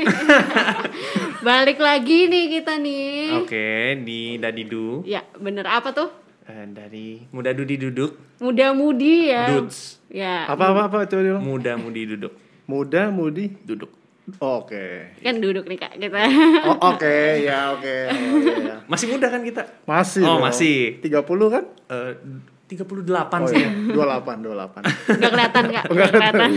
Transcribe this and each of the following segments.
Balik lagi nih kita nih. Oke, di Dadidu Ya, bener apa tuh? eh, dari Muda Dudi Duduk, Muda-mudi ya. Dudes. Ya. Apa apa apa coba diulang. Muda Mudi Duduk, Muda, mudi. duduk. Oke. Kan duduk nih Kak kita. Oh, oke, ya oke. Oh, iya. Masih muda kan kita? Masih. Oh, dong. masih. 30 kan? Eh 38 Oh sih. iya, 28, 28. Nggak kelihatan Kak, nggak kelihatan.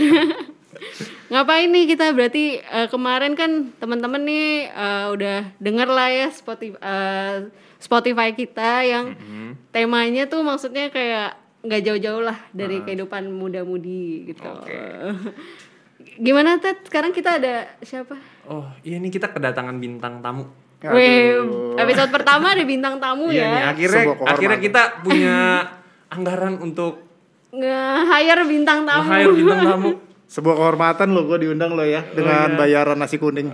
Ngapain nih kita berarti eh, kemarin kan teman-teman nih eh, udah denger lah ya Spotify eh, Spotify kita yang temanya tuh maksudnya kayak nggak jauh-jauh lah dari kehidupan muda-mudi gitu. Oke. Gimana Ted? Sekarang kita ada siapa? Oh, iya nih kita kedatangan bintang tamu. Wih, episode pertama ada bintang tamu Iya nih, ya. akhirnya Sebuah kehormatan. akhirnya kita punya anggaran untuk Nge-hire bintang tamu. hire bintang tamu. Sebuah kehormatan lo gue diundang lo ya dengan iya. bayaran nasi kuning.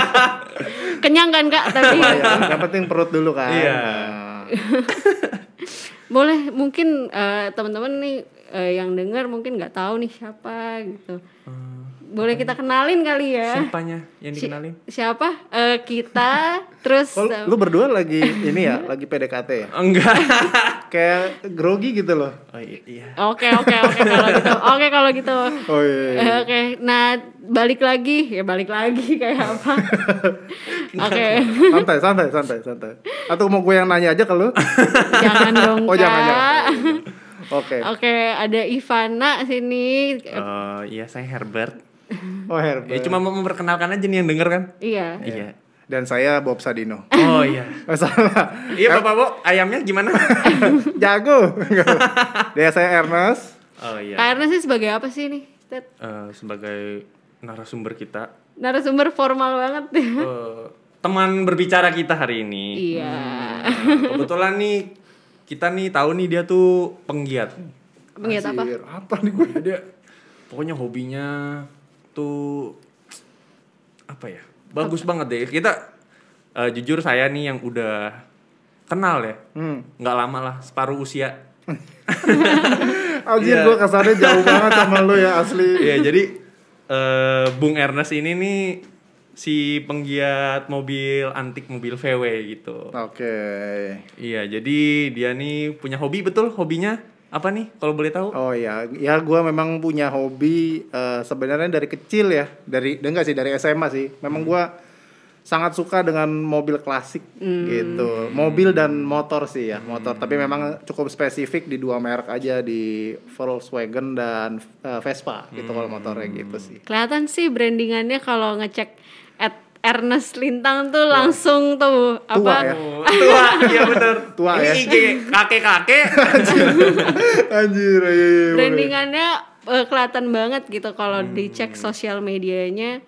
Kenyang kan Kak tapi Bayar. Yang penting perut dulu kan. Iya. Nah. boleh mungkin eh, teman-teman nih eh, yang dengar mungkin nggak tahu nih siapa gitu. Boleh kita kenalin kali ya. Siapanya yang dikenalin? Siapa? Eh, kita terus Oh, lu berdua lagi ini ya, lagi PDKT ya? Enggak. Kayak grogi gitu loh. Oh iya. iya. Oke oke oke kalau gitu. Oke kalau gitu. Oh iya. iya. Eh, Oke, nah balik lagi ya balik lagi kayak apa? Oke, Santai, santai, santai, santai. Atau mau gue yang nanya aja ke lu? jangan dong Oh, jangan, jangan. Oke. Oke, ada Ivana sini. Oh iya, saya Herbert. Oh, Herbert. Ya cuma mau memperkenalkan aja nih yang denger kan? Iya. Iya. Dan saya Bob Sadino. Oh iya. Oh, salah. Iya Bapak Bo, ayamnya gimana? Jago. Dia saya Ernest. Oh iya. Karena sih sebagai apa sih nih? Ted? Eh, sebagai narasumber kita, Narasumber formal banget. eh, teman berbicara kita hari ini. iya. Nah, kebetulan nih kita nih tahu nih dia tuh penggiat. Penggiat apa? Anjir, Apa nih gue? Dia pokoknya hobinya tuh apa ya? Bagus banget deh. Kita eh, jujur saya nih yang udah kenal ya. Hmm. nggak lama lah, separuh usia. Anjir Iya. gue kesannya jauh banget sama lu ya asli. Iya, jadi eh, Bung Ernest ini nih si penggiat mobil antik mobil VW gitu. Oke. Iya, jadi dia nih punya hobi betul hobinya apa nih kalau boleh tahu? Oh ya, ya gue memang punya hobi eh, sebenarnya dari kecil ya, dari enggak sih dari SMA sih. Memang gue sangat suka dengan mobil klasik gitu, mobil dan motor sih ya, motor. Tapi memang cukup spesifik di dua merek aja di Volkswagen dan eh, Vespa gitu kalau motornya gitu sih. Kelihatan sih brandingannya kalau ngecek at Ernest Lintang tuh langsung tuh Tua apa? ya. Oh, tua, iya bener. Tua Ini ya. IG kakek-kakek. Anjir, iya, iya, iya, Brandingannya eh, kelihatan banget gitu kalau dicek sosial medianya.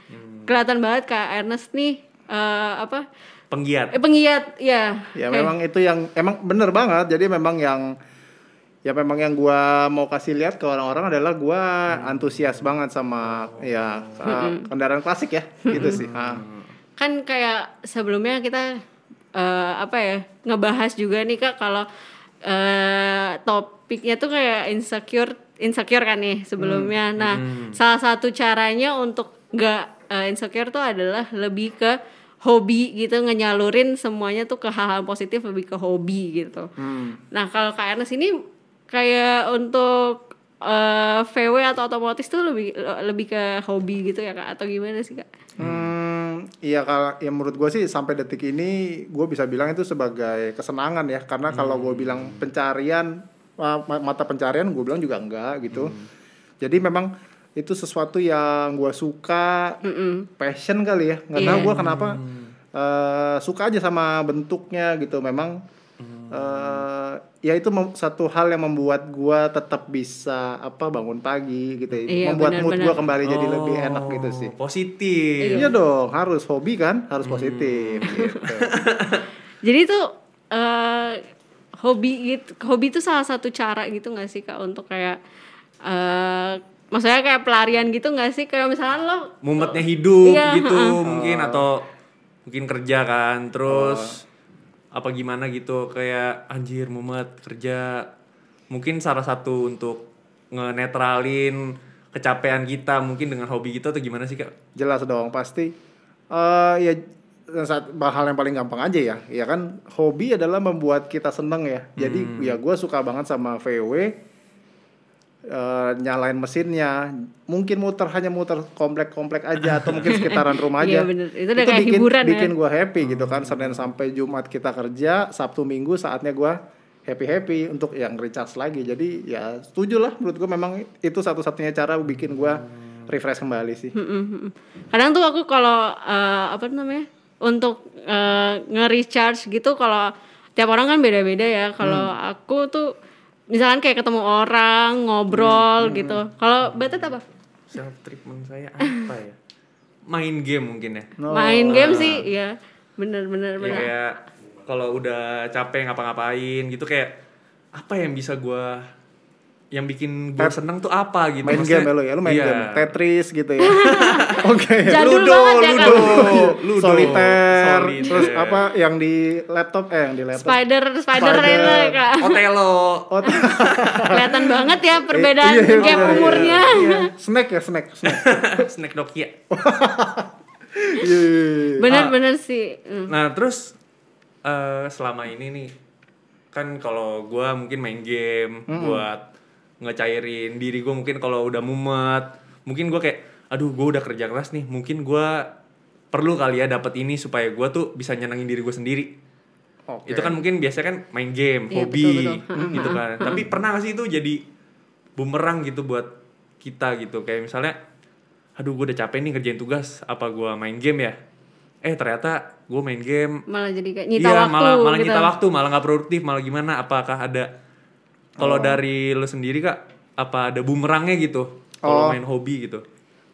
Kelihatan banget Kak Ernest nih eh, apa? Penggiat. Eh penggiat ya. Ya Kayak- memang itu yang emang bener banget. Jadi memang yang ya memang yang gua mau kasih lihat ke orang-orang adalah gua antusias banget sama ya uh, kendaraan klasik ya gitu sih. Ah. Kan kayak sebelumnya kita eh, apa ya ngebahas juga nih kak kalau eh, topiknya tuh kayak insecure insecure kan nih sebelumnya. Nah salah satu caranya untuk nggak eh, insecure tuh adalah lebih ke hobi gitu ngenyalurin semuanya tuh ke hal-hal positif lebih ke hobi gitu. Hmm. nah kalau kak Ernest ini kayak untuk eh, VW atau otomotif tuh lebih lebih ke hobi gitu ya kak? Atau gimana sih kak? Hmm, iya kalau ya menurut gue sih sampai detik ini gue bisa bilang itu sebagai kesenangan ya. Karena kalau gue bilang pencarian ma- ma- mata pencarian gue bilang juga enggak gitu. Jadi memang itu sesuatu yang gue suka passion kali ya. Nggak tahu Iya. gue kenapa eh, suka aja sama bentuknya gitu. Memang eh, ya itu satu hal yang membuat gue tetap bisa apa bangun pagi gitu ya. Iya, membuat mood benar-benar. gue kembali jadi Oh, lebih enak gitu sih Positif. Iya dong, harus hobi kan, harus positif gitu. Jadi tuh eh hobi gitu, hobi itu salah satu cara gitu nggak sih kak untuk kayak eh maksudnya kayak pelarian gitu nggak sih kayak misalnya lo Mumetnya hidup Iya, gitu heeh. mungkin atau mungkin kerja kan terus apa gimana gitu kayak anjir mumet kerja mungkin salah satu untuk ngenetralin kecapean kita mungkin dengan hobi kita atau gimana sih kak? Jelas dong, pasti. eh ya saat hal yang paling gampang aja ya, ya kan hobi adalah membuat kita seneng ya. Jadi ya gue suka banget sama VW. Eh, nyalain mesinnya, mungkin muter hanya muter komplek-komplek aja atau mungkin sekitaran rumah Iya, aja. bener. Itu udah kayak bikin, hiburan ya. bikin gue happy gitu kan. Senin sampai Jumat kita kerja, Sabtu Minggu saatnya gue happy happy untuk yang recharge lagi. Jadi ya setuju lah menurut gue memang itu satu-satunya cara bikin gue refresh kembali sih. Kadang tuh aku kalau eh, apa namanya untuk eh, nge-recharge gitu kalau tiap orang kan beda-beda ya. Kalau aku tuh misalkan kayak ketemu orang ngobrol gitu. Kalau Batet apa? Self treatment saya apa ya? Main game mungkin ya. No. Main game sih, ya Ya, bener. kayak kalau udah capek ngapa-ngapain gitu kayak apa yang bisa gua yang bikin gue seneng tuh apa gitu main Maksudnya- game ya lo ya, lo main Iya. game Tetris gitu ya. Oke. Jadul Ludo, banget ya kan? Ludo, Ludo, Soliter, Soliter. terus apa yang di laptop eh yang di laptop. Spider, Spider, Spider. kak. Otelo Oh, Kelihatan banget ya perbedaan iya, iya, game iya, iya, umurnya. iya. Snack ya, snack, snack. snack Nokia Iya, iya, iya. Bener-bener sih. Mm. nah terus eh, selama ini nih kan kalau gua mungkin main game buat ngecairin diri gue mungkin kalau udah mumet. Mungkin gua kayak aduh gue udah kerja keras nih mungkin gua perlu kali ya dapat ini supaya gua tuh bisa nyenengin diri gue sendiri. Oke. itu kan mungkin biasanya kan main game Iya, hobi betul, betul. gitu kan. Tapi pernah gak sih itu jadi bumerang gitu buat kita gitu? Kayak misalnya aduh gue udah capek nih ngerjain tugas apa gua main game ya? Eh ternyata gue main game. Malah jadi kayak nyita iya waktu malah malah gitu. nyita waktu malah nggak produktif malah gimana? Apakah ada kalau Oh. dari lo sendiri kak apa ada bumerangnya gitu kalau Oh. main hobi gitu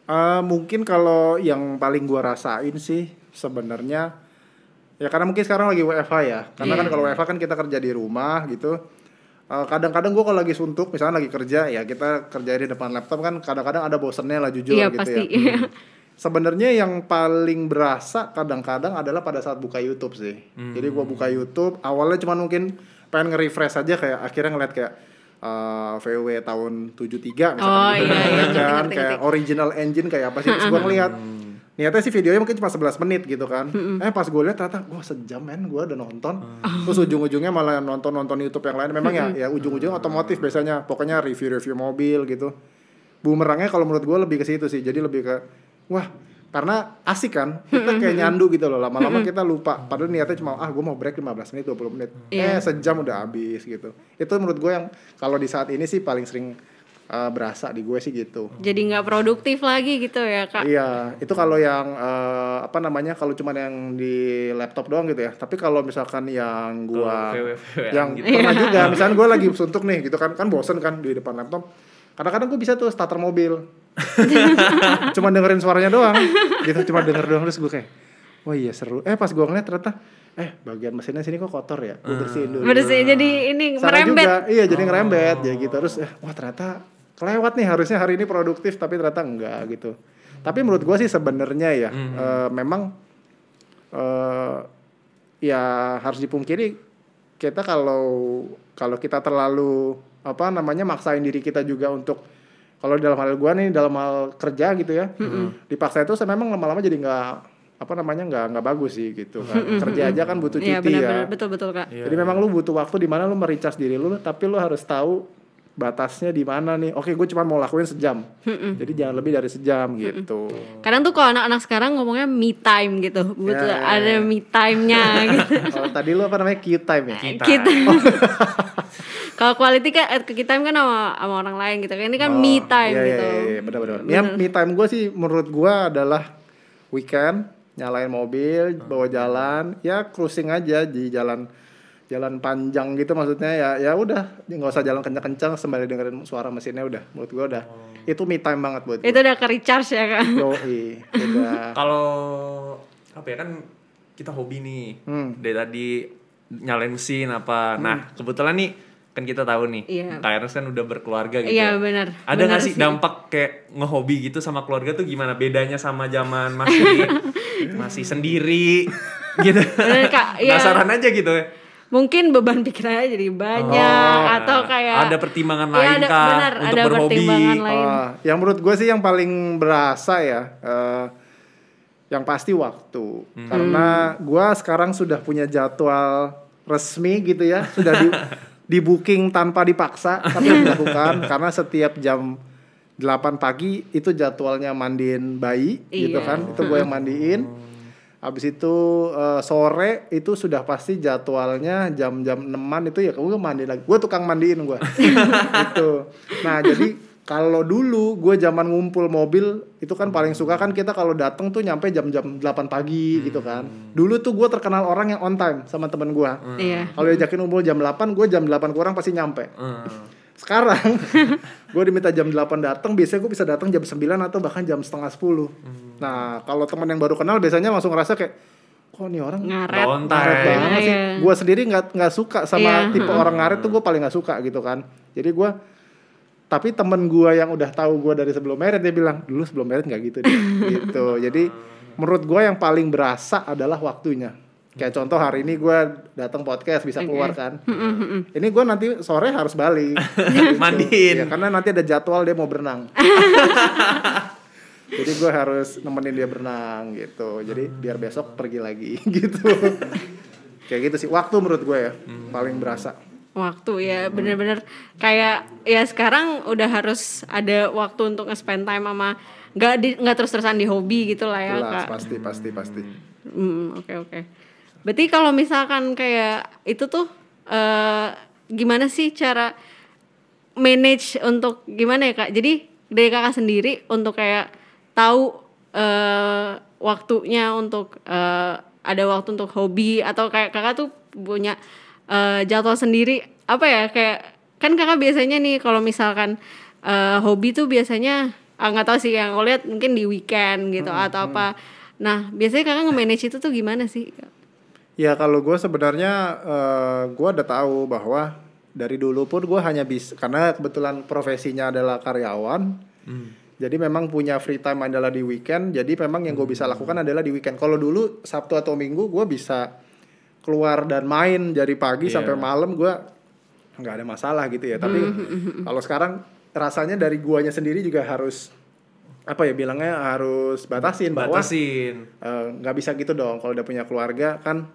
Eh, mungkin kalau yang paling gua rasain sih sebenarnya ya karena mungkin sekarang lagi WFH ya. Karena Iya. kan kalau WFH kan kita kerja di rumah gitu. Eh, kadang-kadang gua kalau lagi suntuk misalnya lagi kerja ya kita kerja di depan laptop kan kadang-kadang ada bosennya lah jujur Iya gitu pasti. ya. Sebenarnya yang paling berasa kadang-kadang adalah pada saat buka YouTube sih. Jadi gua buka YouTube, awalnya cuma mungkin pengen nge-refresh aja kayak akhirnya ngeliat kayak uh, VW tahun 73 misalkan Oh, gitu. iya, iya. Kan ngerti, kayak ngerti. original engine kayak apa sih? Terus gua ngeliat niatnya sih videonya mungkin cuma 11 menit gitu kan. Eh pas gue lihat ternyata wah sejam men gue udah nonton. Terus ujung-ujungnya malah nonton nonton YouTube yang lain. Memang ya ya ujung-ujungnya otomotif biasanya. Pokoknya review-review mobil gitu. Bumerangnya kalau menurut gue lebih ke situ sih. Jadi lebih ke wah karena asik kan kita kayak nyandu gitu loh lama-lama kita lupa padahal niatnya cuma ah gue mau break 15 menit 20 menit Iya. eh sejam udah habis gitu itu menurut gue yang kalau di saat ini sih paling sering uh, berasa di gue sih gitu Jadi nggak produktif lagi gitu ya kak. Iya, itu kalau yang eh, apa namanya kalau cuma yang di laptop doang gitu ya. Tapi kalau misalkan yang gua Kalau VW-VW-an yang gitu. pernah juga, misalnya gua lagi suntuk nih gitu kan, kan bosen kan di depan laptop. Kadang-kadang gua bisa tuh starter mobil. cuma dengerin suaranya doang. Gitu cuma denger doang terus gua kayak Wah iya seru. Eh pas gua ngeliat ternyata eh bagian mesinnya sini kok kotor ya. Gua bersihin dulu. Bersih jadi ini merembet. juga, iya jadi ngerembet ya gitu terus eh, wah ternyata kelewat nih harusnya hari ini produktif tapi ternyata enggak gitu tapi menurut gua sih sebenarnya ya eh, memang eh ya harus dipungkiri kita kalau kalau kita terlalu apa namanya maksain diri kita juga untuk kalau dalam hal gua nih dalam hal kerja gitu ya dipaksa itu saya memang lama-lama jadi nggak apa namanya nggak nggak bagus sih gitu kan kerja aja kan butuh Iya cuti ya benar-benar betul betul kak. Iya, jadi memang lu butuh waktu di mana lu mericas diri lu, tapi lu harus tahu batasnya di mana nih. Oke, gue cuma mau lakuin sejam. Jadi jangan lebih dari sejam gitu. Kadang tuh kalau anak-anak sekarang ngomongnya me time gitu, butuh Ya, ya, ada ya. me time-nya gitu. Kalau tadi lu apa namanya Q time ya? Kita. kita kalau quality kan eh, kita kan sama sama orang lain gitu kan. Ini kan Oh, me time iya, gitu. Iya, iya, benar benar. Ya, me time gue sih menurut gue adalah weekend nyalain mobil, bawa jalan, ya cruising aja di jalan jalan panjang gitu maksudnya. Ya ya udah nggak usah jalan kencang-kencang sembari dengerin suara mesinnya udah. Menurut gue udah. Itu me time banget buat itu udah ke recharge ya kan Yoi, udah. Kalau apa ya kan kita hobi nih. Hmm. dari tadi nyalain mesin apa. Nah kebetulan nih kan kita tahu nih, Iya. Kak Ernest kan udah berkeluarga gitu. iya ya. benar Ada nggak sih dampak kayak ngehobi gitu sama keluarga tuh gimana? Bedanya sama zaman masih masih sendiri gitu. Bener, Kak. Iya. Penasaran aja gitu ya. mungkin beban pikirannya jadi banyak atau kayak ada pertimbangan Iya, lain ada, kah benar, untuk ada berhobi? pertimbangan lain. Ah, yang menurut gue sih yang paling berasa ya, eh, yang pasti waktu. Karena gue sekarang sudah punya jadwal resmi gitu ya, sudah di, di booking tanpa dipaksa, tapi dilakukan karena setiap jam 8 pagi itu jadwalnya mandiin bayi gitu Iya. kan, itu gue yang mandiin. Habis itu eh, sore itu sudah pasti jadwalnya jam-jam 6-an itu ya gue mandi lagi. Gue tukang mandiin gue. gitu. Nah, jadi kalau dulu gue zaman ngumpul mobil itu kan paling suka kan kita kalau datang tuh nyampe jam-jam 8 pagi gitu kan. Dulu tuh gue terkenal orang yang on time sama temen gue. Iya. Kalau diajakin ngumpul jam 8, gue jam 8 kurang pasti nyampe. Hmm. Sekarang gue diminta jam 8 datang, biasanya gue bisa datang jam 9 atau bahkan jam setengah 10. Nah, kalau teman yang baru kenal biasanya langsung ngerasa kayak kok nih orang Ngaret. On ngaret banget sih. Iya. Gue sendiri nggak nggak suka sama Iya, tipe orang ngaret tuh gue paling nggak suka gitu kan. Jadi gue tapi temen gue yang udah tahu gue dari sebelum merit dia bilang dulu sebelum merit nggak gitu deh. Gitu. Jadi menurut gue yang paling berasa adalah waktunya. Kayak contoh hari ini gue datang podcast bisa keluar kan. Ini gue nanti sore harus balik. Gitu. Mandiin. Ya, karena nanti ada jadwal dia mau berenang. Jadi gue harus nemenin dia berenang gitu. Jadi biar besok pergi lagi gitu. Kayak gitu sih. Waktu menurut gue ya paling berasa waktu ya. Bener-bener kayak ya sekarang udah harus ada waktu untuk nge-spend time sama nggak di nggak terus-terusan di hobi gitu lah ya jelas kak. pasti pasti pasti. Hmm, oke oke. Berarti kalau misalkan kayak itu tuh eh gimana sih cara manage untuk gimana ya kak? Jadi dari kakak sendiri untuk kayak tahu eh waktunya untuk eh ada waktu untuk hobi atau kayak kakak tuh punya eh, jadwal sendiri apa ya kayak kan kakak biasanya nih kalau misalkan eh, hobi tuh biasanya ah, nggak tahu sih yang aku lihat mungkin di weekend gitu atau apa nah biasanya kakak nge-manage itu tuh gimana sih Ya kalau gue sebenarnya eh, gue udah tahu bahwa dari dulu pun gue hanya bisa karena kebetulan profesinya adalah karyawan. Jadi memang punya free time adalah di weekend. Jadi memang yang gue bisa lakukan adalah di weekend. Kalau dulu Sabtu atau Minggu gue bisa keluar dan main dari pagi Iya. sampai malam gue nggak ada masalah gitu ya. Tapi kalau sekarang rasanya dari guanya sendiri juga harus apa ya bilangnya harus batasin bahwa Batasin. Eh, nggak bisa gitu dong. Kalau udah punya keluarga kan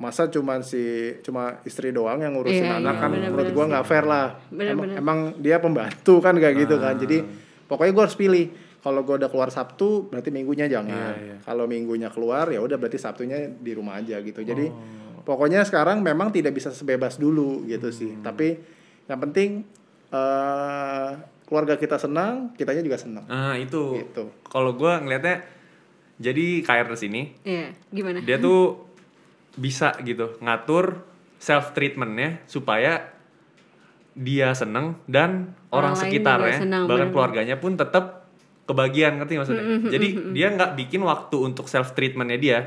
masa cuma si cuma istri doang yang ngurusin Iya, anak iya, kan menurut gua nggak fair lah. Emang, emang dia pembantu kan kayak gitu kan. Jadi pokoknya gua harus pilih kalau gua udah keluar Sabtu berarti minggunya jangan Iya, iya. kalau minggunya keluar ya udah berarti Sabtunya di rumah aja gitu jadi Oh. pokoknya sekarang memang tidak bisa sebebas dulu gitu sih Hmm. tapi yang penting eh keluarga kita senang kitanya juga senang Nah itu. Gitu. Kalau gue ngelihatnya, jadi KRS ini Iya, gimana? dia tuh bisa gitu ngatur self treatmentnya supaya dia seneng dan orang, Orang sekitarnya senang, bahkan keluarganya pun tetap kebagian ngerti maksudnya? Jadi dia nggak bikin waktu untuk self treatmentnya dia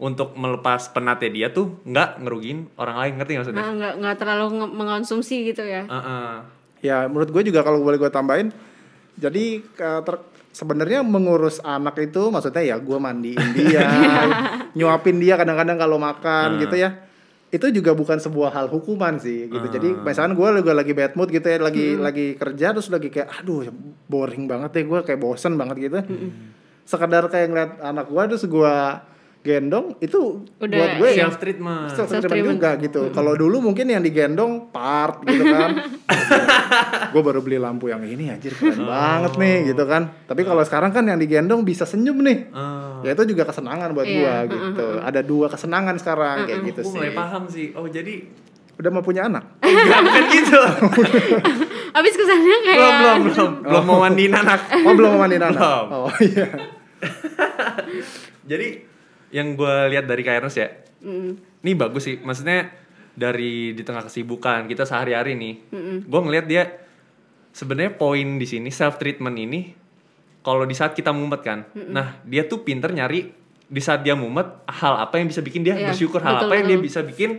untuk melepas penatnya dia tuh nggak ngerugiin orang lain ngerti maksudnya? Nah, nggak nggak terlalu nge- mengonsumsi gitu ya. Heeh. Ya menurut gue juga kalau boleh gue tambahin, jadi ter- sebenarnya mengurus anak itu maksudnya ya gue mandiin dia, nyuapin dia kadang-kadang kalau makan gitu ya, itu juga bukan sebuah hal hukuman sih gitu. Jadi misalkan gue juga lagi bad mood gitu ya, lagi lagi kerja terus lagi kayak aduh boring banget deh gue kayak bosen banget gitu. Sekedar kayak ngeliat anak gue terus gue gendong itu Udah, buat gue self treatment self Self-treatment. treatment juga gitu. Kalau dulu mungkin yang digendong part gitu kan. gue baru beli lampu yang ini anjir keren banget nih gitu kan. Tapi kalau sekarang kan yang digendong bisa senyum nih. Ya itu juga kesenangan buat Iya, gua gitu. Ada dua kesenangan sekarang kayak gitu gue sih. mulai paham sih oh jadi Udah mau punya anak? enggak bukan gitu Abis kesannya kayak belum belum belum belum mau mandiin anak Oh belum mau mandiin anak? Belum. Oh iya. Jadi yang gue lihat dari Kairos ya, ini bagus sih. Maksudnya dari di tengah kesibukan kita sehari-hari nih, gue ngelihat dia sebenarnya poin di sini self treatment ini. Kalau di saat kita mumet kan, nah dia tuh pinter nyari di saat dia mumet hal apa yang bisa bikin dia Iya, bersyukur, hal betul, apa yang dia betul. bisa bikin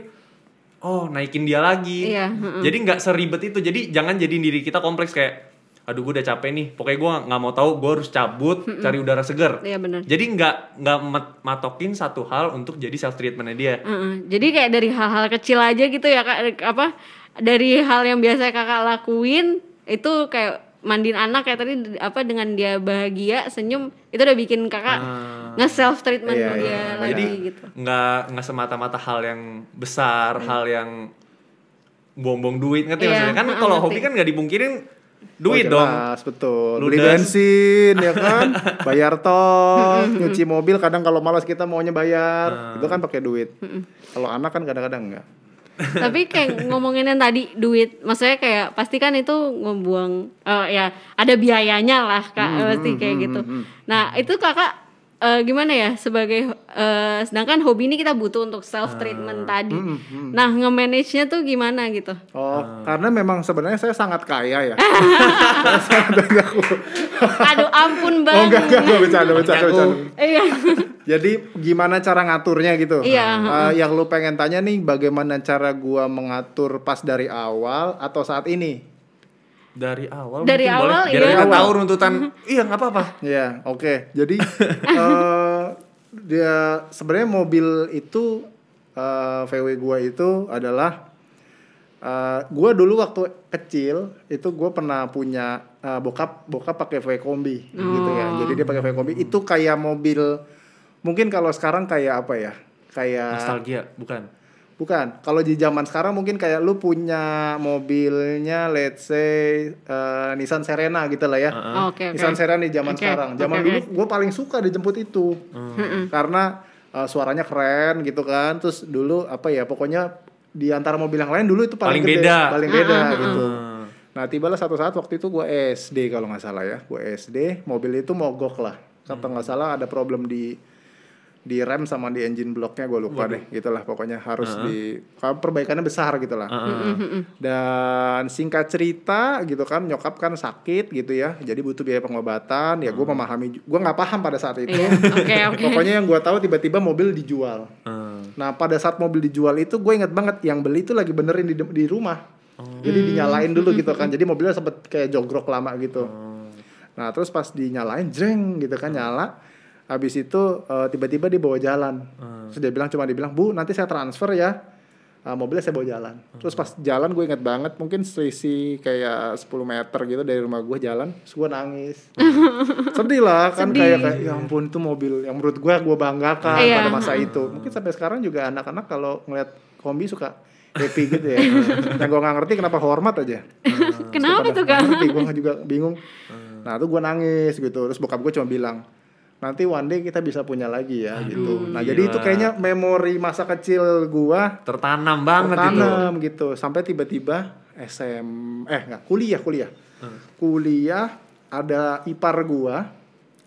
oh naikin dia lagi. Iya, mm-mm. Jadi nggak seribet itu. Jadi jangan jadi diri kita kompleks kayak aduh gue udah capek nih. Pokoknya gue nggak mau tahu gue harus cabut cari udara segar. Iya benar. jadi nggak nggak mat- matokin satu hal untuk jadi self treatmentnya dia. Heeh. Jadi kayak dari hal-hal kecil aja gitu ya kak, apa dari hal yang biasa kakak lakuin itu kayak mandiin anak kayak tadi apa dengan dia bahagia senyum itu udah bikin kakak Ah. nge self treatment Iya, dia iya, lagi jadi gitu. nggak nggak semata-mata hal yang besar hal yang buang-buang duit ngerti Iya, maksudnya? Kan kalau hobi kan nggak dipungkirin duit Oh, dong jelas, betul. Ludas. Beli bensin ya kan, bayar tol, nyuci mobil kadang kalau malas kita maunya bayar, itu kan pakai duit. Kalau anak kan kadang-kadang enggak. Tapi kayak ngomongin yang tadi duit, maksudnya kayak pasti kan itu ngebuang eh, ya ada biayanya lah kak Hmm, pasti kayak gitu. Nah itu kakak eh, gimana ya sebagai eh, sedangkan hobi ini kita butuh untuk self treatment Ah. tadi. hmm, Nah nge-manage-nya tuh gimana gitu? Oh, karena memang sebenarnya saya sangat kaya ya. Aduh ampun oh bang. enggak enggak, enggak bercanda bercanda bercanda. Iya. Jadi gimana cara ngaturnya gitu? Iya, Eh, yang lu pengen tanya nih bagaimana cara gua mengatur pas dari awal atau saat ini? Dari awal Dari awal, boleh biar iya. kita Awal. tahu runtutan iya nggak apa-apa Ya, oke. Jadi eh dia sebenarnya mobil itu eh VW gua itu adalah eh gua dulu waktu kecil itu gua pernah punya eh, bokap bokap pakai VW kombi gitu ya. Jadi dia pakai VW kombi itu kayak mobil mungkin kalau sekarang kayak apa ya? Kayak nostalgia bukan Bukan. Kalau di zaman sekarang mungkin kayak lu punya mobilnya let's say eh, Nissan Serena gitu lah ya. Oh, Oke oke. Nissan Serena di zaman Oke, sekarang. Zaman oke, dulu oke. gue paling suka dijemput itu. Karena eh, suaranya keren gitu kan. Terus dulu apa ya pokoknya di antara mobil yang lain dulu itu paling, Paling gede, beda. paling beda gitu. Hmm. Nah, tibalah satu saat waktu itu gue SD kalau nggak salah ya. Gue SD, mobil itu mogok lah. Kata nggak salah ada problem di di rem sama di engine blocknya gue lupa deh gitulah pokoknya harus di perbaikannya besar gitulah dan singkat cerita gitu kan nyokap kan sakit gitu ya jadi butuh biaya pengobatan ya gue memahami gue nggak paham pada saat itu Iya. Oke oke. pokoknya yang gue tahu tiba-tiba mobil dijual Hmm. Nah pada saat mobil dijual itu gue inget banget yang beli itu lagi benerin di, di rumah. Jadi dinyalain dulu gitu kan. Jadi mobilnya sempet kayak jogrok lama gitu. Nah terus pas dinyalain jreng gitu kan nyala. Habis itu eh, tiba-tiba dia bawa jalan. Terus dia bilang cuma dibilang bu nanti saya transfer ya. Eh, mobilnya saya bawa jalan. Terus pas jalan gue inget banget mungkin selisih kayak 10 meter gitu dari rumah gue jalan. Terus gue nangis. Sedih lah kan kayak kayak ya ampun itu mobil yang menurut gue gue banggakan Iya. pada masa itu. Mungkin sampai sekarang juga anak-anak kalau ngeliat kombi suka happy gitu ya. yang gue nggak ngerti kenapa hormat aja. Kenapa tuh? Ngerti gue juga bingung. Nah tuh gue nangis gitu. Terus bokap gue cuma bilang nanti one day kita bisa punya lagi ya gitu. Nah jadi itu gila. kayaknya memori masa kecil gua tertanam banget itu. tertanam gitu. Sampai tiba-tiba SM eh nggak kuliah kuliah. Kuliah ada ipar gua.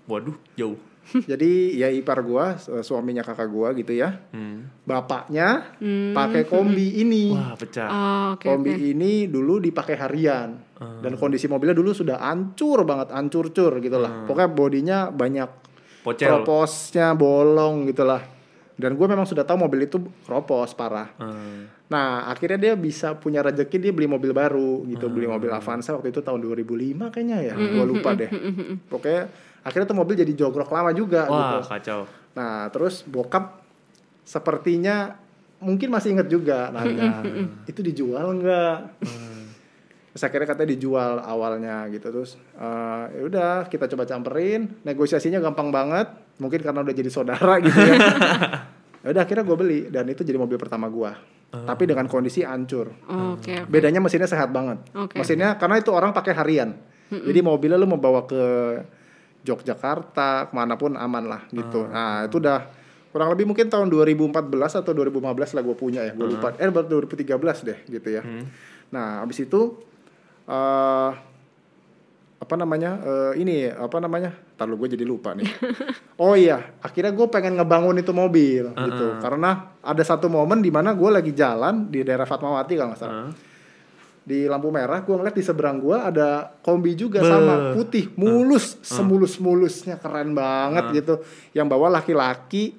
Waduh jauh. Jadi ya ipar gua su- suaminya kakak gua gitu ya. Hmm. bapaknya pakai kombi ini. Wah pecah. Oh, oke kombi oke. ini dulu dipakai harian. Dan kondisi mobilnya dulu sudah hancur banget hancur-cur gitu lah. Pokoknya bodinya banyak pocel. Kroposnya bolong gitu lah dan gue memang sudah tahu mobil itu kropos parah. Hmm. Nah, akhirnya dia bisa punya rezeki dia beli mobil baru gitu, beli mobil Avanza waktu itu tahun 2005 kayaknya ya, gue lupa deh. Pokoknya akhirnya tuh mobil jadi jogrok lama juga wah gitu. kacau. Nah, terus bokap sepertinya mungkin masih inget juga nanya, itu dijual nggak? Terus akhirnya katanya dijual awalnya gitu. Terus eh, ya udah kita coba camperin. Negosiasinya gampang banget. Mungkin karena udah jadi saudara gitu ya. ya udah akhirnya gue beli. Dan itu jadi mobil pertama gua. Tapi dengan kondisi hancur. Oh, Oke oke. bedanya mesinnya sehat banget. Oke. mesinnya karena itu orang pakai harian. Jadi mobilnya lu mau bawa ke Yogyakarta ke mana pun aman lah gitu. Nah itu udah kurang lebih mungkin tahun 2014 atau 2015 lah gue punya ya gue lupa. Eh baru 2013 deh gitu ya. Nah abis itu eh apa namanya? Eh, ini apa namanya? Ntar gue jadi lupa nih. Oh iya akhirnya gue pengen ngebangun itu mobil gitu. karena ada satu momen di mana gue lagi jalan di daerah Fatmawati kalau nggak salah. Di lampu merah gue ngeliat di seberang gue ada kombi juga Beuh. sama putih mulus semulus mulusnya keren banget gitu. Yang bawa laki-laki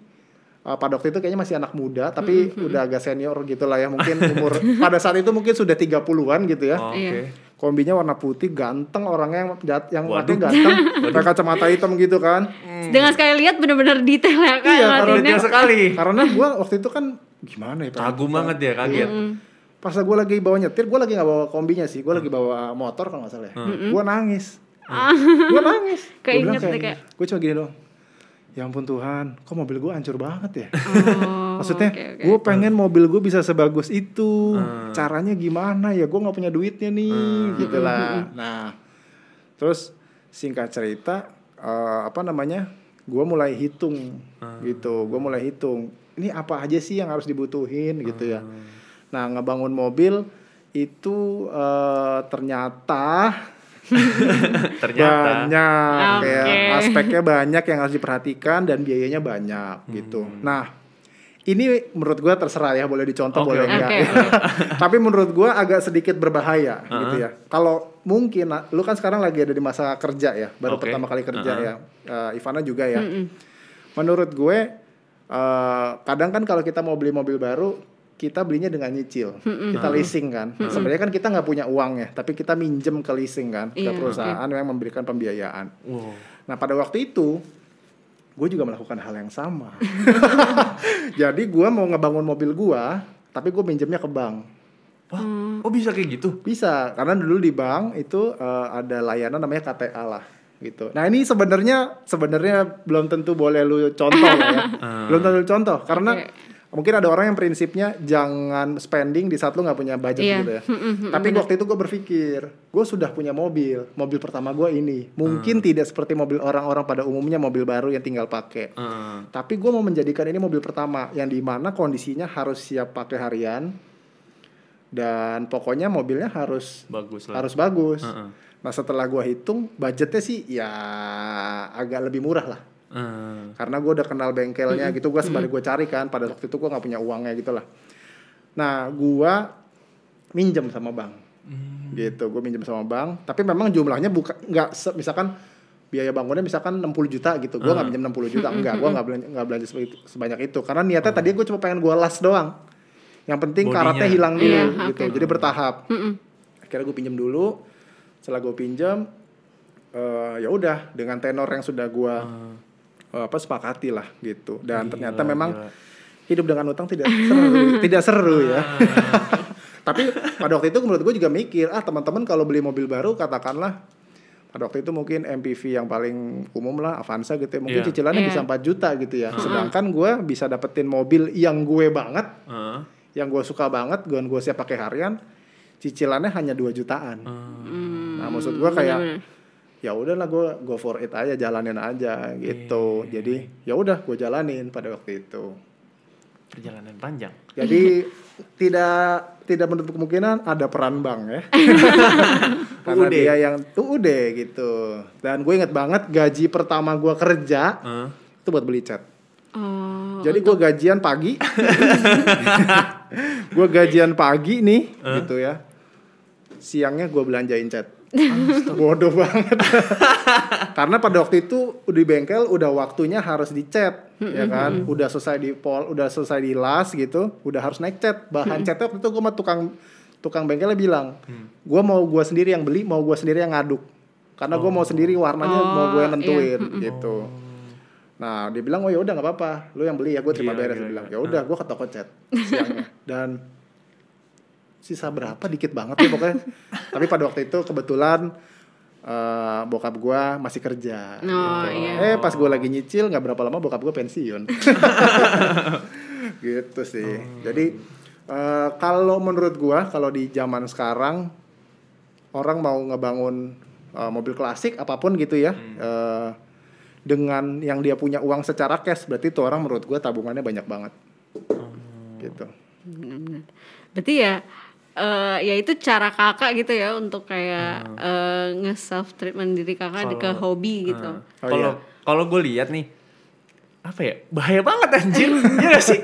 uh, pada waktu itu kayaknya masih anak muda tapi udah agak senior gitu lah ya mungkin umur pada saat itu mungkin sudah 30-an gitu ya. Oh, oke. Iya. Kombinya warna putih ganteng orangnya yang jat- yang Waduh. ganteng pakai kacamata hitam gitu kan Dengan sekali lihat bener-bener detail ya kan Iya. Detail sekali. karena gua waktu itu kan gimana ya Pak? Kagum banget ya, kaget. pas gue lagi bawa nyetir gue lagi nggak bawa kombinya sih gue lagi bawa motor kalau nggak salah ya gue nangis gue nangis Keinget deh kayak. gue cuma gini doang ya ampun Tuhan kok mobil gue hancur banget ya? Oh, maksudnya oke, oke. gue pengen mobil gue bisa sebagus itu. Caranya gimana? Ya gue nggak punya duitnya nih gitu lah. Nah terus singkat cerita eh, apa namanya gue mulai hitung gitu. Gue mulai hitung ini apa aja sih yang harus dibutuhin gitu ya. Nah ngebangun mobil itu eh, ternyata Ternyata. banyak Oke. kayak aspeknya banyak yang harus diperhatikan dan biayanya banyak gitu. Nah, ini menurut gua terserah ya boleh dicontoh Oke, boleh enggak. Oke, Tapi menurut gua agak sedikit berbahaya gitu ya. Kalau mungkin nah, lu kan sekarang lagi ada di masa kerja ya, baru Oke. pertama kali kerja Uh-uh. ya. Eh, Ivana juga ya. Menurut gue eh, kadang kan kalau kita mau beli mobil baru kita belinya dengan nyicil, kita leasing kan. Sebenarnya kan kita nggak punya uang ya, tapi kita minjem ke leasing kan, ke Iya, perusahaan yang memberikan pembiayaan. Wow. Nah pada waktu itu gue juga melakukan hal yang sama. Jadi gue mau ngebangun mobil gue, tapi gue minjemnya ke bank. Wah, oh bisa kayak gitu? Bisa, karena dulu di bank itu eh, ada layanan namanya KTA lah gitu. Nah ini sebenarnya sebenarnya belum tentu boleh lu contoh lah ya. belum tentu contoh karena mungkin ada orang yang prinsipnya jangan spending di saat lu nggak punya budget Iya. gitu ya. Tapi waktu itu gue berpikir, gue sudah punya mobil, mobil pertama gue ini. Mungkin tidak seperti mobil orang-orang pada umumnya mobil baru yang tinggal pakai. Heeh. Tapi gue mau menjadikan ini mobil pertama yang di mana kondisinya harus siap pakai harian dan pokoknya mobilnya harus bagus lah. harus bagus. Heeh. Nah setelah gue hitung budgetnya sih ya agak lebih murah lah. Heeh. Karena gue udah kenal bengkelnya gitu, gue sembari gue cari kan. Pada waktu itu gue nggak punya uangnya gitu lah. Nah gue minjem sama bank, gitu. Gue minjem sama bank. Tapi memang jumlahnya bukan nggak se- misalkan biaya bangunnya misalkan 60 juta gitu. Gue nggak minjem 60 juta, enggak. Gue nggak belanja nggak belanja sebanyak, sebanyak itu. Karena niatnya tadi gue cuma pengen gue las doang. Yang penting Bodinya. karatnya hilang dulu, Iya, gitu. oke. Jadi bertahap akhirnya gue pinjam dulu setelah gue pinjam eh, ya udah dengan tenor yang sudah gue eh, apa sepakati lah gitu dan ternyata memang gila. hidup dengan utang tidak seru tidak seru ya tapi pada waktu itu menurut gue juga mikir ah teman-teman kalau beli mobil baru katakanlah pada waktu itu mungkin MPV yang paling umum lah Avanza gitu ya mungkin Iya. cicilannya Iya. bisa 4 juta gitu ya sedangkan gue bisa dapetin mobil yang gue banget Heeh. yang gue suka banget gue gue siap pakai harian cicilannya hanya 2 jutaan Hmm, nah maksud gue kayak. Ya udahlah gue go for it aja jalanin aja gitu. Jadi ya udah gue jalanin pada waktu itu. Perjalanan panjang. jadi tidak tidak menutup kemungkinan ada peran bank ya. Karena dia yang UUD gitu. Dan gue inget banget gaji pertama gue kerja Heeh. itu buat beli cat. Oh, jadi gue gajian pagi. Gue gajian pagi nih gitu ya. Siangnya gue belanjain cat bodoh banget. Karena pada waktu itu di bengkel udah waktunya harus dicat ya kan? Udah selesai di pol udah selesai di las gitu udah harus naik cat. Bahan catnya waktu itu gue sama tukang tukang bengkelnya bilang gue mau gue sendiri yang beli mau gue sendiri yang ngaduk. Karena gue mau sendiri warnanya mau gue Oh, yang nentuin gitu. Nah dia bilang oh ya udah nggak apa-apa. Lu yang beli ya gue terima Gila, beres. Gila, dia bilang gila. ya udah gue ke toko cat siangnya. Dan sisa berapa dikit banget ya pokoknya. Tapi pada waktu itu kebetulan eh, bokap gua masih kerja. Oh, gitu. iya. eh pas gua lagi nyicil nggak berapa lama bokap gua pensiun. Gitu sih. Jadi eh, kalau menurut gua kalau di zaman sekarang orang mau ngebangun eh, mobil klasik apa pun gitu ya eh, dengan yang dia punya uang secara cash berarti itu orang menurut gua tabungannya banyak banget. Gitu. Bener-bener. Berarti ya eh ya itu cara kakak gitu ya untuk kayak eh, nge-self treatment diri kakak di ke hobi gitu. Oh, Kalau iya. kalau gue lihat nih apa ya bahaya banget anjir. Iya gak sih?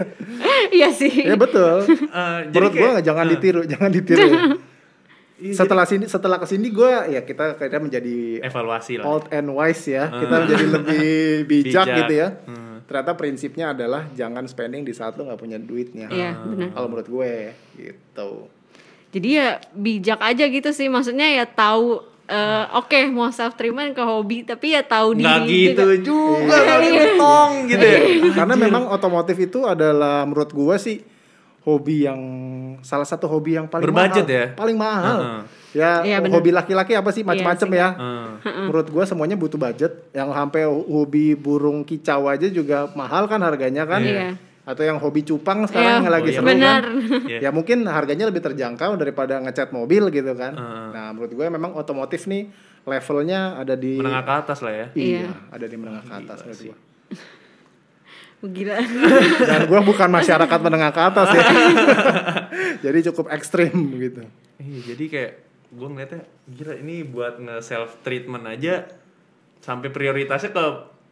Iya sih. ya betul. Eh, jadi menurut gua kayak- jangan eh, ditiru jangan ditiru iya, setelah sini setelah ke sini gua ya kita kayaknya menjadi evaluasi lah. old and wise ya. Kita menjadi lebih bijak, Bijak. gitu ya. Hmm. ternyata prinsipnya adalah jangan spending di saat lo nggak punya duitnya. Iya, benar. kalau menurut gue gitu jadi ya bijak aja gitu sih maksudnya ya tahu eh, oke mau self treatment ke hobi tapi ya tahu diri nggak gitu juga. juga kali betong gitu ya Karena memang otomotif itu adalah menurut gua sih hobi yang salah satu hobi yang paling Berbudget mahal. ya? Paling mahal. Heeh. Ya, Iya, bener. hobi laki-laki apa sih macam-macam sih, ya. Heeh. Menurut gua semuanya butuh budget. Yang sampai hobi burung kicau aja juga mahal kan harganya kan. Iya. Atau yang hobi cupang sekarang Iya, yang lagi Oh, iya, seru benar. kan. Iya. Ya mungkin harganya lebih terjangkau daripada ngecat mobil gitu kan. Heeh. Nah, menurut gue memang otomotif nih levelnya ada di menengah ke atas lah ya Iya, Iya. ada di menengah ke atas menurut gua. gila Dan gue bukan masyarakat menengah ke atas ya. Jadi cukup ekstrim gitu. Iya, jadi kayak gue ngeliatnya gila ini buat nge self treatment aja sampai prioritasnya ke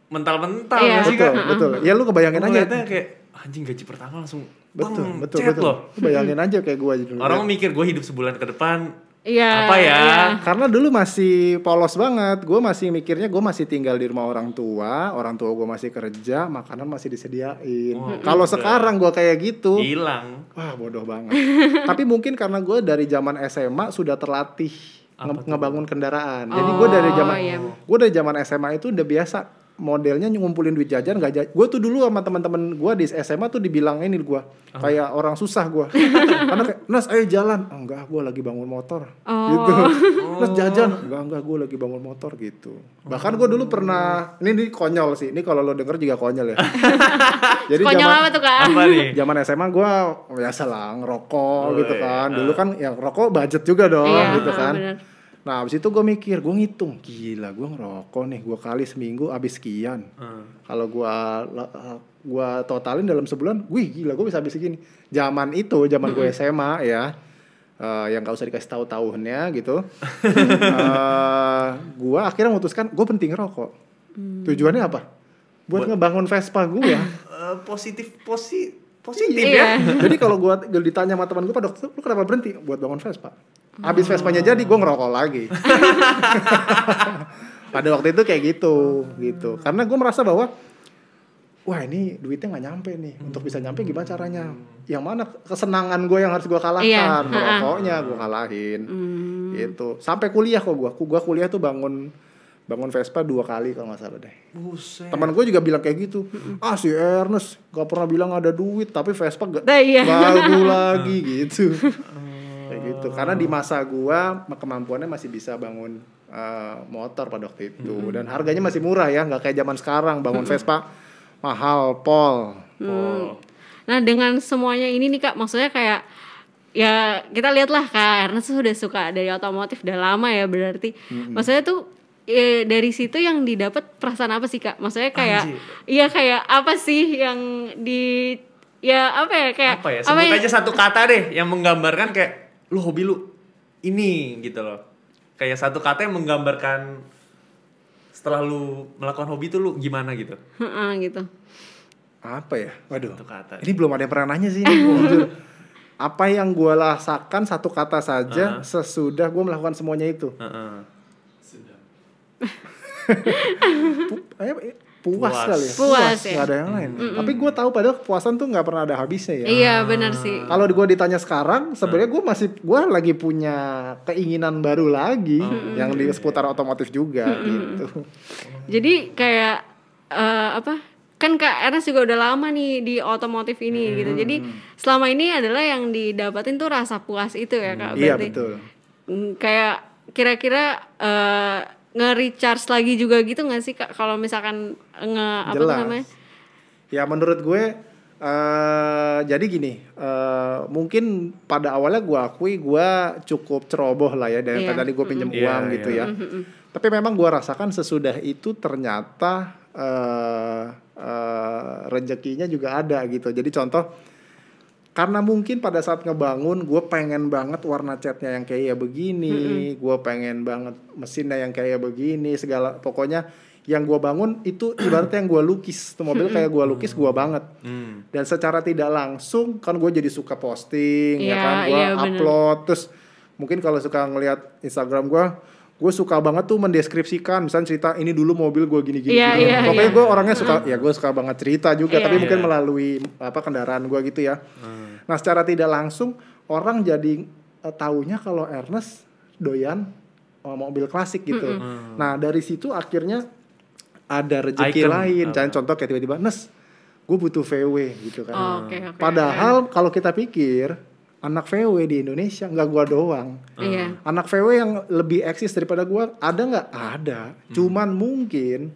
mental-mental Iya. nggak sih Betul, kan? betul. Ya lu kebayangin Gua aja. ngeliatnya kayak anjing gaji pertama langsung Betul, bang, betul, betul. loh. Bayangin aja kayak gue dulu. Orang mikir gue hidup sebulan ke depan Iya, apa ya? iya. Karena dulu masih polos banget. Gue masih mikirnya gue masih tinggal di rumah orang tua, orang tua gue masih kerja, makanan masih disediain. Wah, Kalau sekarang gue kayak gitu, Hilang. wah bodoh banget. Tapi mungkin karena gue dari zaman SMA sudah terlatih nge- ngebangun kendaraan. Jadi gue dari Oh, zaman iya. gue dari zaman SMA itu udah biasa modelnya ngumpulin duit jajan nggak jajan. Gue tuh dulu sama teman-teman gue di SMA tuh dibilang ini gue kayak orang susah gue. Karena kayak Nas ayo jalan. "Oh, enggak, gue lagi bangun motor. Gitu. Nas jajan. Enggak, enggak, gue lagi bangun motor gitu. Bahkan gue dulu pernah ini, ini konyol sih. Ini kalau lo denger juga konyol ya. Jadi konyol zaman apa tuh kak Apa nih? zaman SMA gue biasa lah ngerokok Oh, gitu iya. kan dulu kan yang rokok budget juga dong Iya, gitu ah, kan bener. Nah abis itu gue mikir gue ngitung gila gue ngerokok nih gue kali seminggu abis sekian. Hmm. kalau gue gua totalin dalam sebulan wih gila gue bisa habis segini. Zaman itu zaman gue SMA ya eh, yang gak usah dikasih tahu tahunnya gitu eh gue akhirnya memutuskan gue penting ngerokok tujuannya apa? Buat, ngebangun Vespa gue Eh, positif posi positif Iya. ya. jadi kalau gua ditanya sama teman gue pak dokter lu kenapa berhenti? Buat bangun Vespa habis Vespanya jadi gue ngerokok lagi. Pada waktu itu kayak gitu gitu. Karena gue merasa bahwa wah ini duitnya nggak nyampe nih. Untuk bisa nyampe gimana caranya? Yang mana kesenangan gue yang harus gue kalahkan? Iya, merokoknya gue kalahin. Hmm. gitu. Sampai kuliah kok gue gue kuliah tuh bangun bangun Vespa dua kali kalau nggak salah deh. Buset. teman gue juga bilang kayak gitu. Ah si Ernest gak pernah bilang ada duit tapi Vespa gak Nah, iya. baru lagi gitu kayak gitu. Karena di masa gua kemampuannya masih bisa bangun eh, motor pada waktu itu. Dan harganya masih murah ya nggak kayak zaman sekarang. Bangun Vespa mahal pol Oh. Nah dengan semuanya ini nih kak, maksudnya kayak ya kita lihatlah kak, karena sudah suka dari otomotif udah lama ya berarti. Maksudnya tuh eh, dari situ yang didapat perasaan apa sih kak? Maksudnya kayak iya kayak apa sih yang di ya apa ya kayak apa ya? sebut yang- aja satu kata deh yang menggambarkan kayak lu hobi lu ini gitu loh. Kayak satu kata yang menggambarkan setelah lu melakukan hobi itu lu gimana gitu. Heeh, gitu. apa ya? Waduh. Satu kata. Ini belum ada yang pernah nanya sih apa yang gua rasakan satu kata saja sesudah gua melakukan semuanya itu? Heeh. Pu- eh, puas, Puas. kali ya Puas, ya. nggak ada yang lain tapi gua tahu padahal kepuasan tuh nggak pernah ada habisnya ya Iya benar sih. Kalau gue ditanya sekarang, sebenarnya gue masih gue lagi punya keinginan baru lagi yang di seputar otomotif juga gitu. Jadi kayak eh, apa? Kan Kak Ernest juga udah lama nih di otomotif ini gitu. Jadi selama ini adalah yang didapatin tuh rasa puas itu ya Kak. Iya berarti. betul. Mm, kayak kira-kira eh, nge-recharge lagi juga gitu nggak sih kak kalau misalkan nge apa tuh Jelas. namanya Ya menurut gue eh jadi gini, eh mungkin pada awalnya gue akui gue cukup ceroboh lah ya dari Iya. tadi gue pinjam Iya, uang iya. gitu ya. Tapi memang gue rasakan sesudah itu ternyata eh eh, rezekinya juga ada gitu. Jadi contoh karena mungkin pada saat ngebangun gue pengen banget warna catnya yang kayak begini, gue pengen banget mesinnya yang kayak begini, segala pokoknya yang gue bangun itu ibaratnya yang gue lukis, tuh mobil kayak gue lukis gue banget. Hmm. Dan secara tidak langsung kan gue jadi suka posting ya Iya, kan, gue iya, bener. upload terus mungkin kalau suka ngelihat Instagram gue gue suka banget tuh mendeskripsikan misalnya cerita ini dulu mobil gue gini gini, Iya, gini. iya, pokoknya iya. gue orangnya suka ya gue suka banget cerita juga Iya. tapi mungkin Iya. melalui apa kendaraan gue gitu ya nah secara tidak langsung orang jadi eh, taunya kalau Ernest doyan eh, mobil klasik gitu. Nah dari situ akhirnya ada rezeki Icon. lain. Jangan contoh kayak tiba-tiba Nes, gue butuh VW gitu kan. Oh, oke, oke. Padahal kalau kita pikir anak VW di Indonesia nggak gua doang. Iya. Anak VW yang lebih eksis daripada gua ada nggak? Ada. Cuman mungkin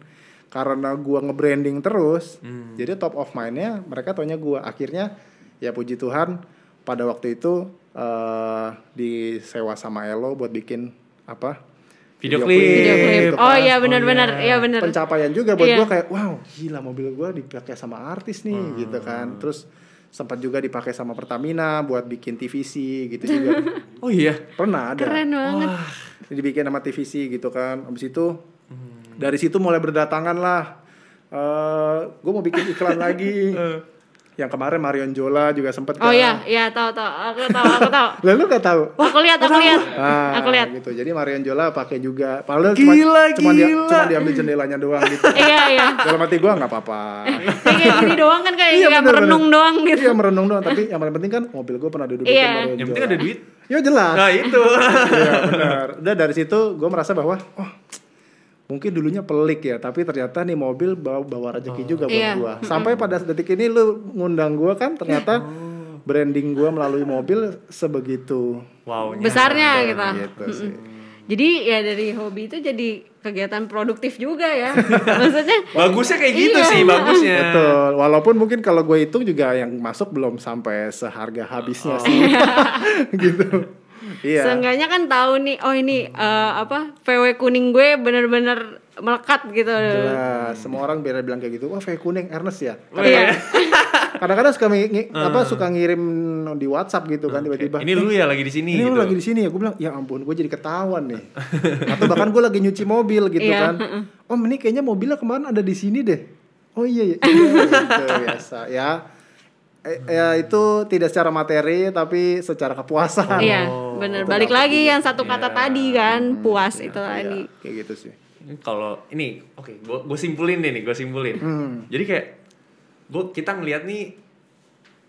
karena gua nge-branding terus, jadi top of mind-nya mereka taunya gua. Akhirnya ya puji Tuhan pada waktu itu eh disewa sama Elo buat bikin apa? Video klip. Video klip. gitu Oh iya benar-benar, iya benar. Pencapaian juga buat Iya. gua kayak wow, gila mobil gua dipakai sama artis nih gitu kan. Terus sempat juga dipakai sama Pertamina buat bikin TVC gitu juga. Oh iya. Pernah ada. Keren banget. Dibikin sama TVC gitu kan. Habis itu dari situ mulai berdatangan lah. eh gue mau bikin iklan lagi. Yang kemarin Marion Jola juga sempet Oh iya, iya tahu tahu. Aku tahu, aku tahu. Lalu gak tahu? Aku lihat, aku lihat. Ah, Aku lihat. gitu. Jadi Marion Jola pakai juga. Padahal Gila, cuma, cuma dia cuma diambil jendelanya doang gitu. Iya, iya. Dalam hati gue nggak apa-apa. Kayak gini doang kan kayak Iya, bener, merenung bener. doang gitu. Iya merenung doang. Tapi yang paling penting kan mobil gue pernah duduk Iya. Marion Yang penting ada duit. Ya jelas. Nah itu. Iya benar. Udah dari situ gue merasa bahwa oh mungkin dulunya pelik ya, tapi ternyata nih mobil bawa bawa rezeki juga buat Iya. gua. Sampai pada detik ini lu ngundang gua kan ternyata branding gua melalui mobil sebegitu Wow. Besarnya gitu. gitu sih. Jadi ya dari hobi itu jadi kegiatan produktif juga ya. Maksudnya Bagusnya kayak gitu Iya. sih, bagusnya. Betul. Walaupun mungkin kalau gue hitung juga yang masuk belum sampai seharga habisnya sih. gitu. Iya. seenggaknya kan tahu nih, oh ini eh, apa VW kuning gue bener-bener melekat gitu. Jelas, semua orang biar bilang kayak gitu. Wah, VW kuning Ernest ya. Iya. Kadang-kadang suka ngi- ngi- apa suka ngirim di WhatsApp gitu kan tiba-tiba. Ini lu ya lagi di sini ini gitu. lu lagi di sini ya gue bilang ya ampun gue jadi ketahuan nih atau bahkan gue lagi nyuci mobil gitu Iya, kan oh ini kayaknya mobilnya kemarin ada di sini deh oh iya iya, iya gitu, biasa ya Eh, ya itu tidak secara materi tapi secara kepuasan Iya, bener. Balik lagi yang satu kata tadi kan, puas itu Iya, tadi. kayak gitu sih Kalau ini, oke, gua gue simpulin deh nih, gue simpulin. Hmm. Jadi kayak, gua kita ngelihat nih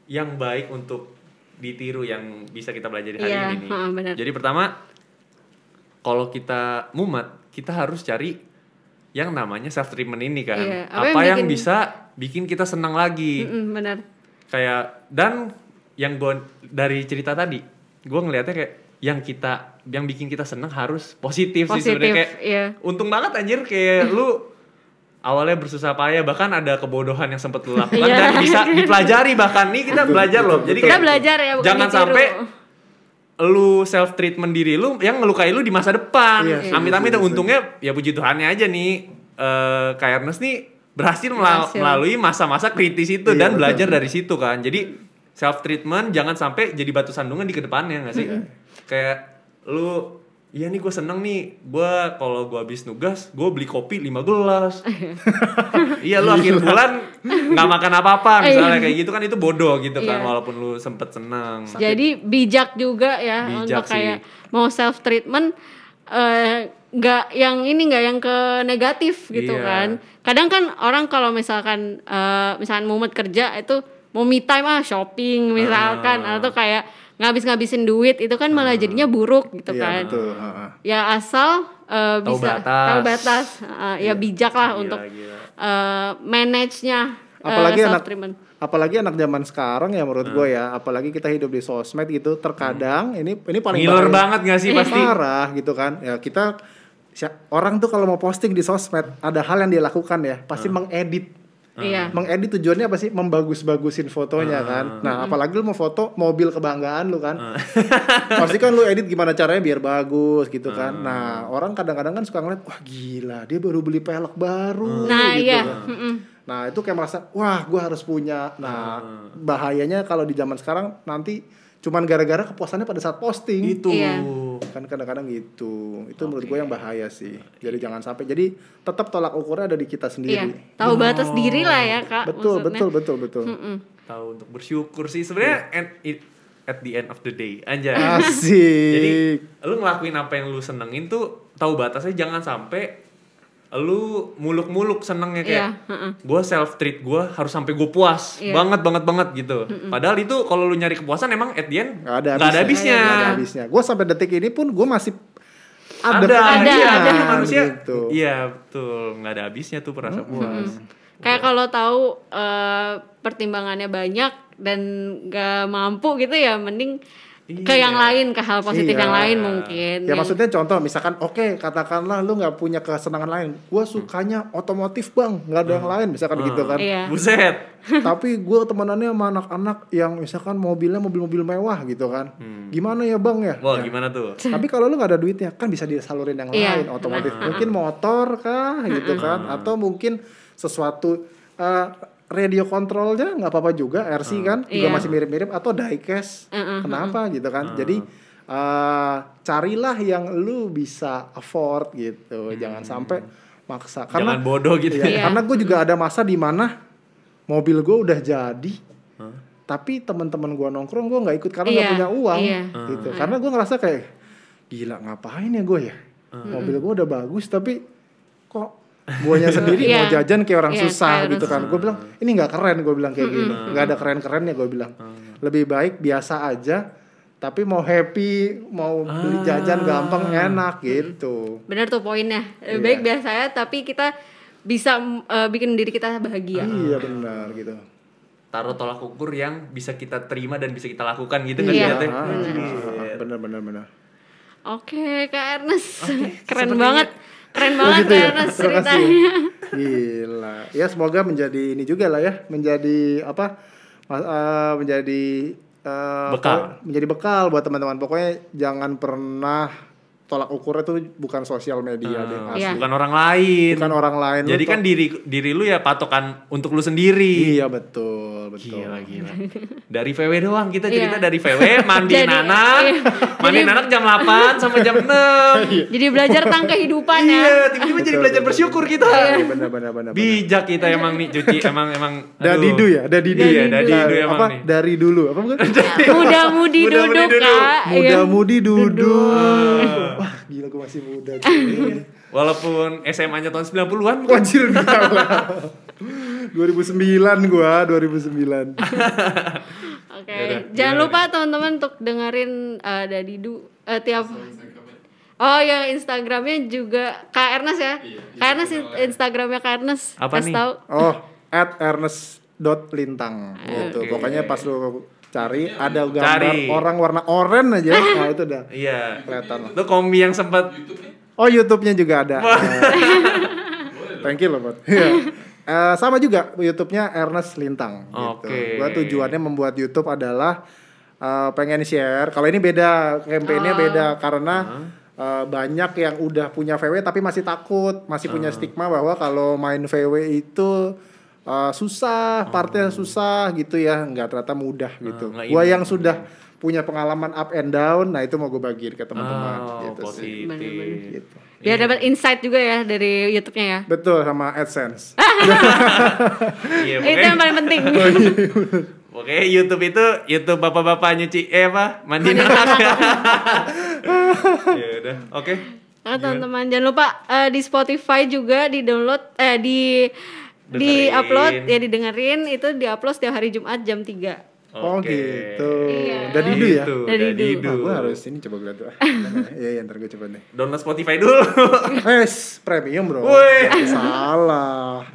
yang baik untuk ditiru yang bisa kita pelajari hari Iya, ini nih. benar. Jadi pertama, kalau kita mumet, kita harus cari yang namanya self treatment ini kan. Iya, apa Apa, yang yang, bikin- bisa bikin kita senang lagi. Mm-mm, bener. Kayak dan yang gue dari cerita tadi, gue ngelihatnya kayak yang kita yang bikin kita senang harus positif, sih Positif, sebenarnya kayak iya. untung banget anjir kayak lu awalnya bersusah payah bahkan ada kebodohan yang sempat lu lakukan Iya. dan bisa dipelajari bahkan nih kita belajar loh jadi Kita kayak belajar ya, bukan jangan sampai lu self treatment diri lu yang ngelukai lu di masa depan Iya, amit-amit setuju, setuju. untungnya ya puji Tuhannya aja nih eh kayak Ernest nih berhasil, Berhasil. melalui masa-masa kritis itu Iya, dan betul. belajar dari situ kan jadi self treatment jangan sampai jadi batu sandungan di ke depannya nggak sih kayak lu Iya nih gue seneng nih gue kalau gue habis nugas gue beli kopi 5 gelas iya lu akhir bulan nggak makan apa-apa misalnya kayak gitu kan itu bodoh gitu kan Iya. walaupun lu sempet seneng Jadi bijak juga ya Bijak untuk sih. kayak mau self treatment eh, nggak yang ini nggak yang ke negatif gitu Iya. kan. Kadang kan orang kalau misalkan eh, misalkan mumet kerja itu mau me time ah shopping misalkan Ah. atau kayak ngabis-ngabisin duit itu kan malah jadinya buruk gitu iya kan. betul ha-ha. Ya asal eh, Tahu bisa batas. tahu batas, Eh, ya bijak lah Gila, untuk gila. eh, manage-nya apalagi anak self-treatment. apalagi anak zaman sekarang ya menurut gue ya apalagi kita hidup di sosmed gitu terkadang ini ini paling ngiler banget gak sih pasti parah gitu kan ya kita orang tuh kalau mau posting di sosmed ada hal yang dia lakukan ya pasti mengedit. Iya. mengedit tujuannya apa sih membagus-bagusin fotonya kan. Nah apalagi lu mau foto mobil kebanggaan lu kan. Pasti kan lu edit gimana caranya biar bagus gitu kan. Nah orang kadang-kadang kan suka ngeliat wah gila dia baru beli pelek baru Nah, gitu iya. kan. Nah itu kayak merasa wah gue harus punya. Nah bahayanya kalau di zaman sekarang nanti cuman gara-gara kepuasannya pada saat posting. itu. Iya. Kan kadang-kadang gitu. Itu menurut gue yang bahaya sih. Jadi jangan sampai. Jadi tetap tolak ukurnya ada di kita Iya, sendiri. tahu batas diri lah ya kak. Betul maksudnya. betul betul betul. Mm-mm. tahu untuk bersyukur sih sebenarnya Iya. and it, at the end of the day aja Asik. Jadi lu ngelakuin apa yang lu senengin tuh tahu batasnya jangan sampai lu muluk-muluk senengnya kayak Iya, heeh. gue self treat gue harus sampai gue puas Iya. banget banget banget gitu padahal itu kalau lu nyari kepuasan emang at the end Nggak ada nggak ada habisnya Nggak ada habisnya. Gue sampai detik ini pun gue masih ada ada, Ada, iya, ada. manusia Gitu. iya betul nggak ada habisnya tuh perasa puas Kayak kalau tahu eh, pertimbangannya banyak dan gak mampu gitu ya mending ke yang lain ke hal positif Iya. yang lain mungkin. Ya Yang- maksudnya contoh misalkan oke katakanlah lu nggak punya kesenangan lain, gue sukanya otomotif bang, nggak ada yang lain misalkan gitu kan. Iya. buset Tapi gue temenannya sama anak-anak yang misalkan mobilnya mobil-mobil mewah gitu kan. Gimana ya bang ya? wah Ya. gimana tuh Tapi kalau lu nggak ada duitnya kan bisa disalurin yang Iya. lain, otomotif. Mungkin motor kah gitu kan, atau mungkin sesuatu eh, radio kontrolnya nggak apa-apa juga, RC kan juga Iya. masih mirip-mirip atau diecast. Mm-mm, Kenapa gitu kan? Jadi eh, carilah yang lu bisa afford gitu, jangan sampai maksa. Karena jangan bodoh gitu Iya, Iya. karena gue juga ada masa di mana mobil gue udah jadi, tapi teman-teman gue nongkrong gue nggak ikut karena nggak Iya, punya uang, iya. gitu. Karena gue ngerasa kayak gila ngapain ya gue ya, mobil gue udah bagus tapi kok guanya sendiri mau Iya. jajan kayak orang Iya, susah gitu kan. Gue bilang ini nggak keren, gue bilang kayak gini, nggak ada keren-kerennya gue bilang. Lebih baik biasa aja, tapi mau happy, mau beli jajan gampang enak gitu. Bener tuh poinnya. Iya. Lebih Baik biasanya tapi kita bisa eh, bikin diri kita bahagia. Iya benar gitu. taruh tolak ukur yang bisa kita terima dan bisa kita lakukan gitu kan Iya, lihatnya? Ah, benar benar benar. Oke, Kak Ernest. Keren sepertinya- banget. Keren Oh banget gitu ya? Ernest Terima kasih ya. ceritanya. Gila. Ya semoga menjadi ini juga lah ya, menjadi apa? eh, menjadi eh, Bekal. menjadi bekal buat teman-teman. Pokoknya jangan pernah tolak ukur itu bukan sosial media deh, asli. Iya. bukan orang lain Bukan orang lain. Jadi kan diri diri lu ya patokan untuk lu sendiri Iya betul, betul. Gila gila. Dari VW doang kita cerita Iya. dari VW mandi Jadi, anak, iya. mandi anak jam 8 sampai jam 6. Jadi belajar tentang kehidupan ya. iya, tiba-tiba jadi belajar bersyukur kita. Iya, benar benar benar. benar. Bijak kita emang nih cuci emang emang Dari aduh. du ya, dari du. Iya, dari du emang apa? nih. Dari dulu. Apa bukan? Muda-mudi Muda-mudi duduk. Kak. Iya. Muda-mudi duduk. Wah, gila gue masih muda. cuy. Walaupun SMA-nya tahun 90-an Wajir gila. 2009 gua, 2009. Oke, jangan lupa teman-teman untuk dengerin uh, Dadidu eh, tiap Oh ya Instagramnya juga Kak Ernest ya. Kak Ernest Instagramnya Kak Ernest. Apa Kasih nih? tahu. Oh, at ernest.lintang gitu. Oke. Pokoknya pas lu cari ada gambar Cari. orang warna oranye aja. Nah, itu udah Iya. kelihatan lah. Itu kombi yang sempat Oh, YouTube-nya juga ada. Thank you loh, Bot. Eh, sama juga YouTube-nya Ernest Lintang gitu. Oke. Gua tujuannya membuat YouTube adalah eh, pengen share. Kalau ini beda, campaign-nya Oh. beda karena eh, banyak yang udah punya VW tapi masih takut, masih punya stigma bahwa kalau main VW itu eh, susah, partnya susah gitu ya. Enggak ternyata mudah gitu. nggak Gua yang sudah punya pengalaman up and down, nah itu mau gue bagiin ke teman-teman Oh, gitu sih. positif. Bener-bener. Gitu. Biar dapat insight juga ya dari YouTube-nya ya. Betul sama AdSense. Iya, Itu yang paling penting. pokoknya YouTube itu YouTube bapak-bapak nyuci eh apa? Mandi ya udah, oke. Nah, teman-teman jangan lupa eh, di Spotify juga di download eh di di Dengerin. upload ya didengerin itu di upload setiap hari Jumat jam 3 Oh Oke. gitu. Iya. Dari dulu ya. Gitu, Dari. Nah, dulu. gue harus ini coba gue tuh. Iya, iya, ntar gue coba deh. Download Spotify dulu. Es, premium bro. Woi. Salah.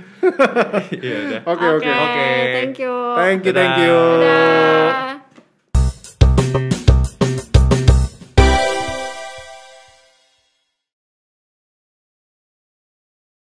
Iya udah. Oke, oke. Oke. thank you Thank you, thank you. Dadah.